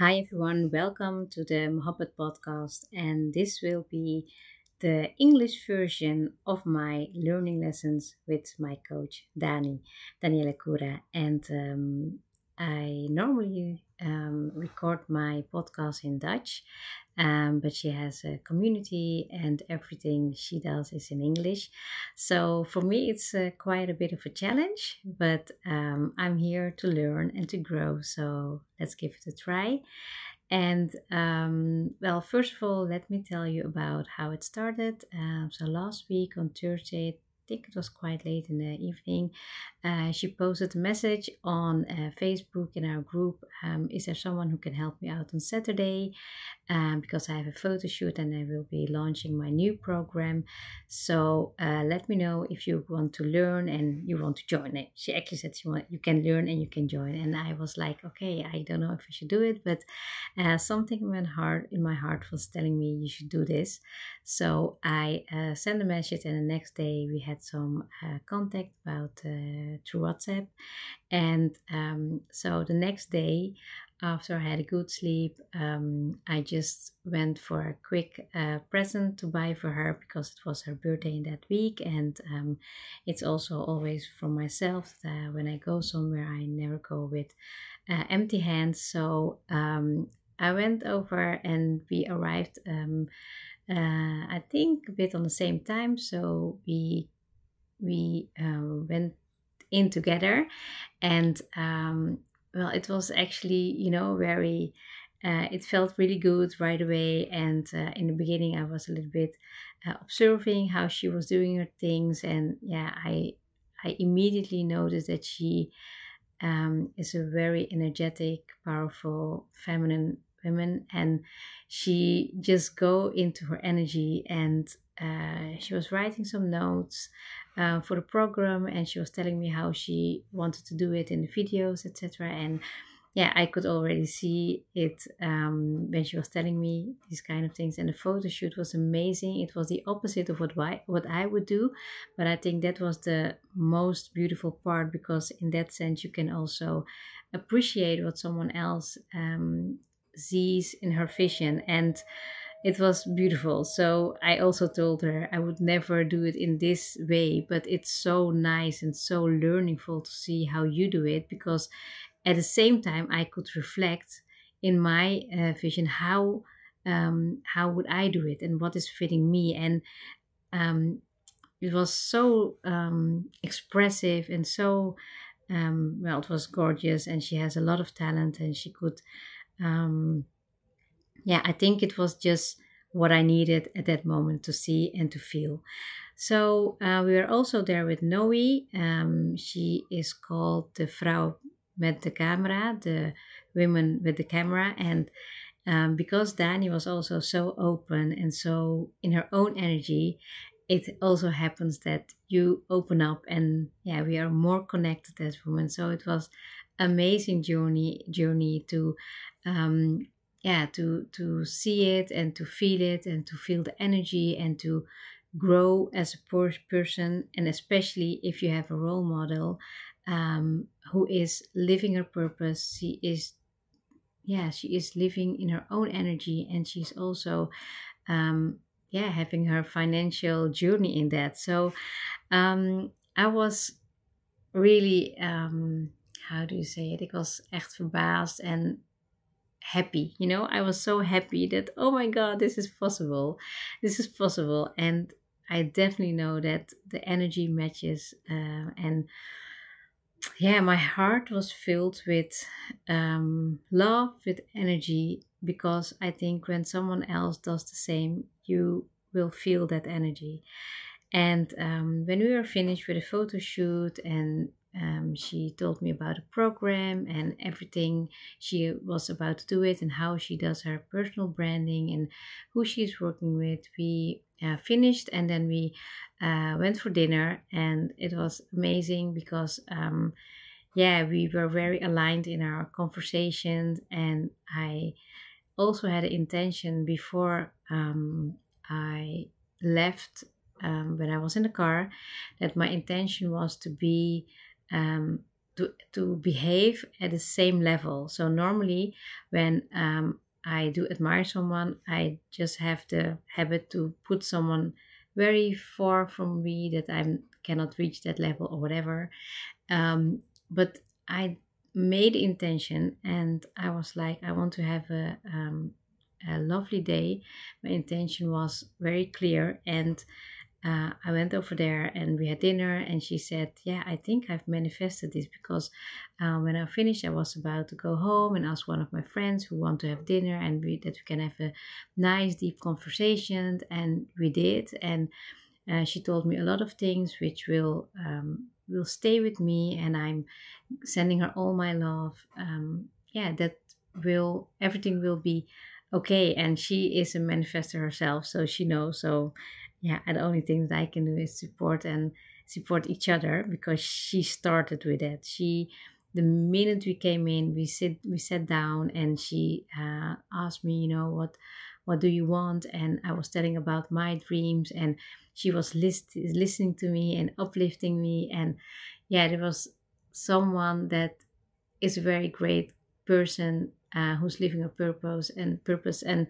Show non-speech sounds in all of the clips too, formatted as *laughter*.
Hi everyone, welcome to the Mohabbat podcast, and this will be the English version of my learning lessons with my coach Dani, Daniela Cura. And um, I normally um, record my podcast in Dutch, um, but she has a community and everything she does is in English. So for me, it's uh, quite a bit of a challenge, but um, I'm here to learn and to grow. So let's give it a try. And um, well, first of all, let me tell you about how it started. Um, so last week on Thursday, I think it was quite late in the evening. Uh, she posted a message on uh, Facebook in our group. Um, is there someone who can help me out on Saturday? Um, because I have a photo shoot and I will be launching my new program. So uh, let me know if you want to learn and you want to join it. She actually said she want, you can learn and you can join. And I was like, okay, I don't know if I should do it, but uh, something in my heart in my heart was telling me you should do this. So I uh, sent a message, and the next day we had some uh, contact about uh, through WhatsApp. And um, so the next day, after I had a good sleep, um, I just went for a quick uh, present to buy for her because it was her birthday in that week, and um, it's also always for myself. That when I go somewhere, I never go with uh, empty hands. So um, I went over, and we arrived. Um, uh, I think a bit on the same time, so we we uh, went in together, and um, well, it was actually, you know, very, uh, it felt really good right away. And uh, in the beginning, I was a little bit uh, observing how she was doing her things. And yeah, I, I immediately noticed that she um, is a very energetic, powerful, feminine woman. And she just go into her energy and uh, she was writing some notes uh, for the program and she was telling me how she wanted to do it in the videos etc and yeah i could already see it um, when she was telling me these kind of things. And the photo shoot was amazing. It was the opposite of what I, what I would do. But i think that was the most beautiful part because in that sense you can also appreciate what someone else um, sees in her vision. And it was beautiful. So I also told her I would never do it in this way, but it's so nice and so learningful to see how you do it because at the same time I could reflect in my uh, vision how um, how would I do it and what is fitting me and um, it was so um, expressive and so um, well it was gorgeous and she has a lot of talent and she could um, yeah, I think it was just what I needed at that moment to see and to feel. So uh, we were also there with Noe. Um, she is called the Vrouw met de Camera, the women with the camera. And um, because Dani was also so open and so in her own energy, it also happens that you open up and yeah, we are more connected as women. So it was amazing journey journey to um, yeah to to see it and to feel it and to feel the energy and to grow as a person. And especially if you have a role model um, who is living her purpose. She is yeah she is living in her own energy and she's also um, yeah having her financial journey in that. So um, i was really um, how do you say it? Ik was echt verbaasd en happy you know? I was so happy that oh my god this is possible. This is possible. And i definitely know that the energy matches uh, and yeah my heart was filled with um, love with energy because i think when someone else does the same you will feel that energy. And um, when we were finished with the photo shoot and um, she told me about the program and everything she was about to do it and how she does her personal branding and who she's working with. We uh, finished and then we uh, went for dinner and it was amazing because um, yeah we were very aligned in our conversations and I also had an intention before um, I left um, when I was in the car that my intention was to be um, to to behave at the same level. So normally when um, I do admire someone, I just have the habit to put someone very far from me that I cannot reach that level or whatever. Um, but I made intention and I was like, I want to have a, um, a lovely day. My intention was very clear and uh, I went over there and we had dinner, and she said, Yeah, I think I've manifested this because uh, when I finished, I was about to go home and ask one of my friends who want to have dinner and we, that we can have a nice, deep conversation. And we did. And uh, she told me a lot of things which will um, will stay with me, and I'm sending her all my love. Um, yeah, that will everything will be okay. And she is a manifester herself, so she knows. So yeah, and the only thing that I can do is support and support each other because she started with it. She, the minute we came in, we sit, we sat down, and she uh, asked me, you know, what, what do you want? And I was telling about my dreams, and she was list, listening to me and uplifting me, and yeah, there was someone that is a very great person uh, who's living a purpose and purpose and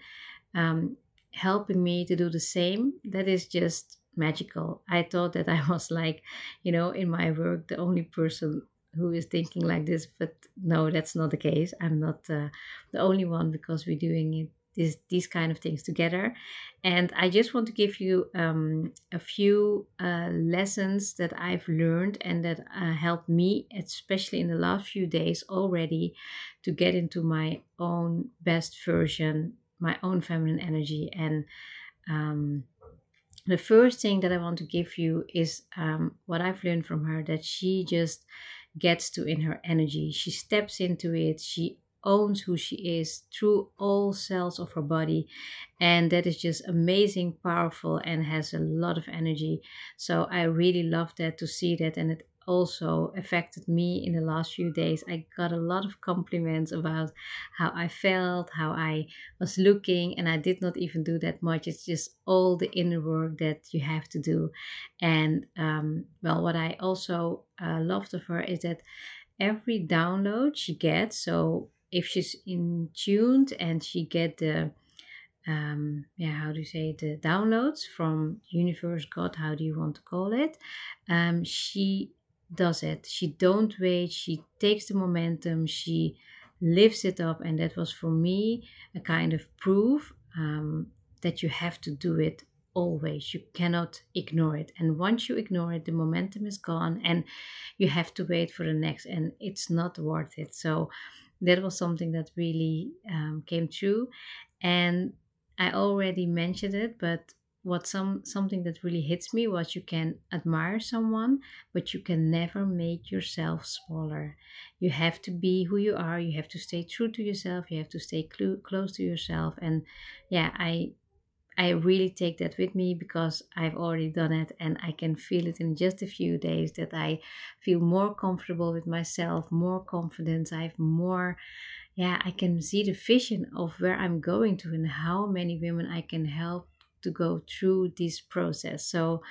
um, helping me to do the same, that is just magical. I thought that I *laughs* was like, you know, in my work, the only person who is thinking like this, but no, that's not the case. I'm not uh, the only one because we're doing it this, these kind of things together. And I just want to give you um, a few uh, lessons that I've learned and that uh, helped me, especially in the last few days already, to get into my own best version my own feminine energy. And um, the first thing that I want to give you is um, what I've learned from her that she just gets to in her energy. She steps into it. She owns who she is through all cells of her body and that is just amazing powerful and has a lot of energy so i really love that to see that and it also affected me in the last few days. I got a lot of compliments about how I felt, how I was looking, and I did not even do that much. It's just all the inner work that you have to do. And um, well, what I also uh, loved of her is that every download she gets, so if she's in tuned and she get the um yeah how do you say the downloads from universe god how do you want to call it um she does it. She don't wait. She takes the momentum. She lifts it up, and that was for me a kind of proof um, that you have to do it always. You cannot ignore it. And once you ignore it, the momentum is gone, and you have to wait for the next, and it's not worth it. So that was something that really um, came true, and I already mentioned it, but what some something that really hits me was you can admire someone but you can never make yourself smaller. You have to be who you are you have to stay true to yourself you have to stay cl- close to yourself and yeah i i really take that with me because i've already done it and i can feel it in just a few days that i feel more comfortable with myself more confidence i have more yeah i can see the vision of where i'm going to and how many women i can help to go through this process. So,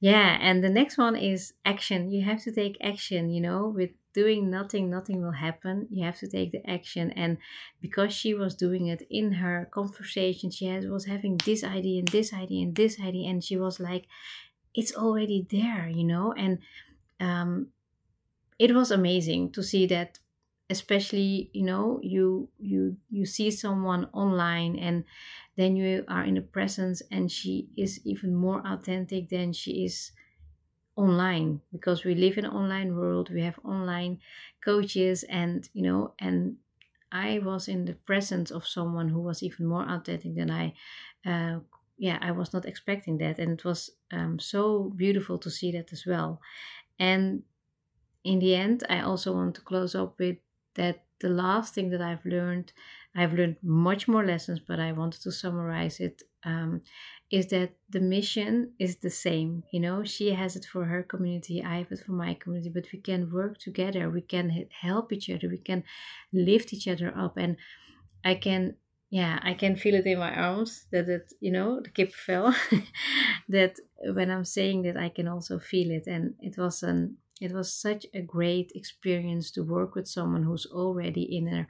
yeah, and the next one is action. You have to take action, you know, with doing nothing, nothing will happen. You have to take the action. And because she was doing it in her conversation, she has, was having this idea and this idea and this idea, and she was like, it's already there, you know, and um, it was amazing to see that especially you know you you you see someone online and then you are in the presence and she is even more authentic than she is online. Because we live in an online world we have online coaches and you know and i was in the presence of someone who was even more authentic than i uh, yeah i was not expecting that. And it was um, so beautiful to see that as well. And in the end i also want to close up with that the last thing that I've learned, I've learned much more lessons, but I wanted to summarize it. Um, is that the mission is the same? You know, she has it for her community, I have it for my community, but we can work together. We can help each other. We can lift each other up, and I can yeah, I can feel it in my arms that it, you know, the kippenvel. *laughs* that when I'm saying that, I can also feel it. And it was an it was such a great experience to work with someone who's already in her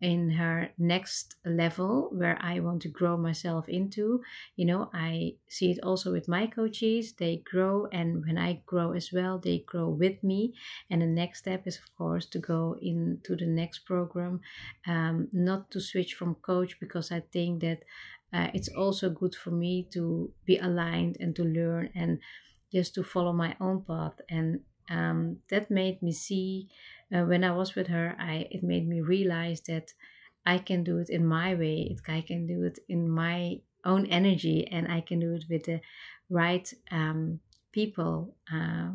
in her next level where I want to grow myself into. You know, I see it also with my coaches. They grow, and when I grow as well, they grow with me. And the next step is, of course, to go into the next program, um, not to switch from coach because I think that uh, it's also good for me to be aligned and to learn and just to follow my own path. And um, that made me see uh, when I was with her, I it made me realize that I can do it in my way. It, I can do it in my own energy, and I can do it with the right um, people uh,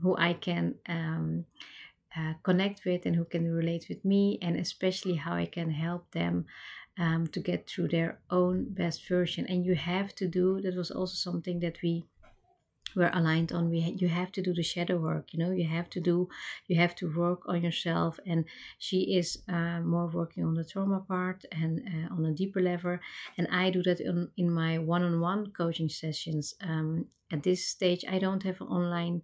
who I can um, uh, connect with and who can relate with me, and especially how I can help them um, to get through their own best version. And you have to do that was also something that we we're aligned on we ha- you have to do the shadow work you know you have to do you have to work on yourself and she is uh, more working on the trauma part and uh, on a deeper level. And i do that in, in my one-on-one coaching sessions. Um, at this stage i don't have online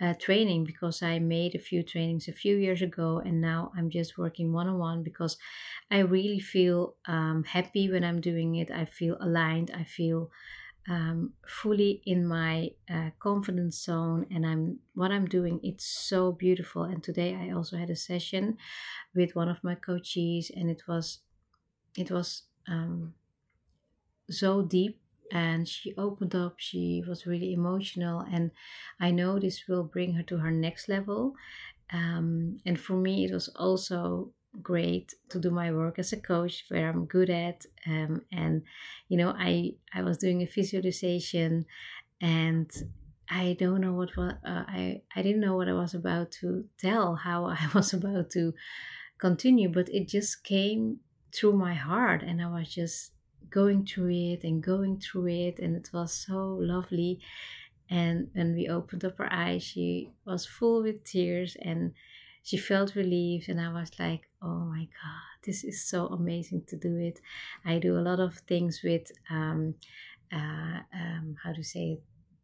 uh, training because i made a few trainings a few years ago and now i'm just working one-on-one because i really feel um, happy when i'm doing it. I feel aligned. I feel um, fully in my uh, confidence zone and i'm what i'm doing it's so beautiful. And today i also had a session with one of my coaches and it was it was um, so deep and she opened up. She was really emotional and i know this will bring her to her next level. Um, and for me it was also great to do my work as a coach where i'm good at um, and you know i i was doing a visualization and i don't know what, uh, i i didn't know what i was about to tell how *laughs* i was about to continue but it just came through my heart and i was just going through it and going through it and it was so lovely. And when we opened up her eyes she was full with tears and she felt relieved and i was like oh my god this is so amazing to do it. I do a lot of things with um, uh, um, how to say it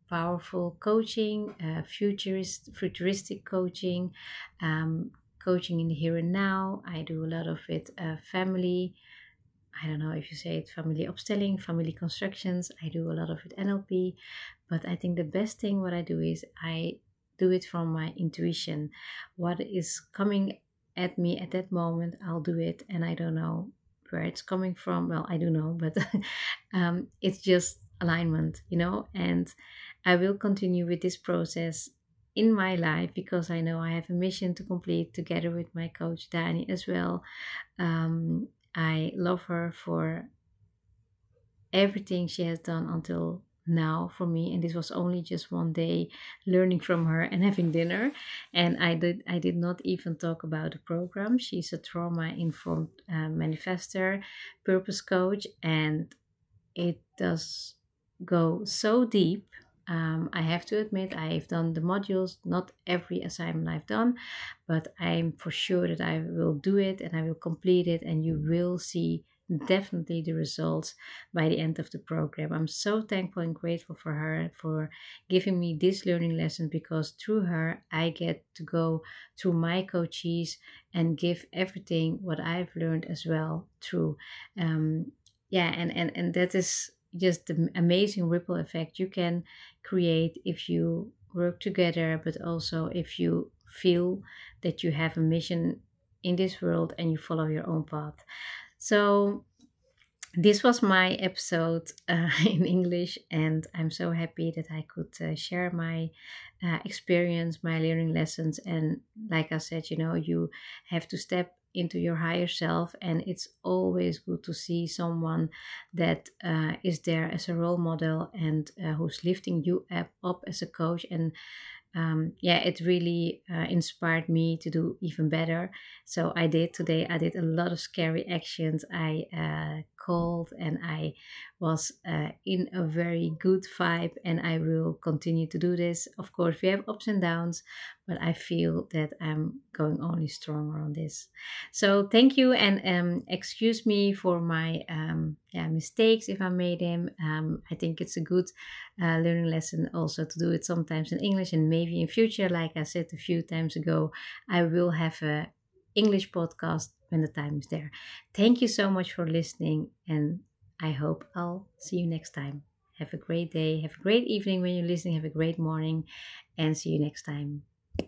powerful coaching uh, futurist futuristic coaching um, coaching in the here and now. I do a lot of it uh, family I don't know if you say it family opstelling, family constructions. I do a lot of it NLP, but I think the best thing what I do is I do it from my intuition. What is coming at me at that moment, I'll do it, and I don't know where it's coming from. Well, I do know, but *laughs* um, it's just alignment, you know. And I will continue with this process in my life because I know I have a mission to complete together with my coach Dani as well. Um, I love her for everything she has done until now for me and this was only just one day learning from her and having dinner. And i did i did not even talk about the program. She's a trauma informed uh, manifester purpose coach and it does go so deep. Um, I have to admit, I've done the modules, not every assignment I've done, but I'm for sure that I will do it and I will complete it, and you will see definitely the results by the end of the program. I'm so thankful and grateful for her for giving me this learning lesson because through her I get to go through my coaches and give everything what I've learned as well through um yeah and and and that is just the amazing ripple effect you can create if you work together but also if you feel that you have a mission in this world and you follow your own path so this was my episode *laughs* uh, in English, and I'm so happy that I could uh, share my uh, experience, my learning lessons. And like I said, you know, you have to step into your higher self, and it's always good to see someone that uh, is there as a role model and uh, who's lifting you up, up as a coach and um, yeah, it really uh, inspired me to do even better. So I did today. I did a lot of scary actions. I uh, called and I was uh, in a very good vibe, and I will continue to do this. Of course, we have ups and downs, but I feel that I'm going only stronger on this. So thank you and um, excuse me for my um, yeah mistakes if I made them. Um, I think it's a good uh, learning lesson also to do it sometimes in English and maybe in future, like I said a few times ago, I will have a English podcast when the time is there. Thank you so much for listening and I hope I'll see you next time. Have a great day. Have a great evening when you're listening. Have a great morning and see you next time.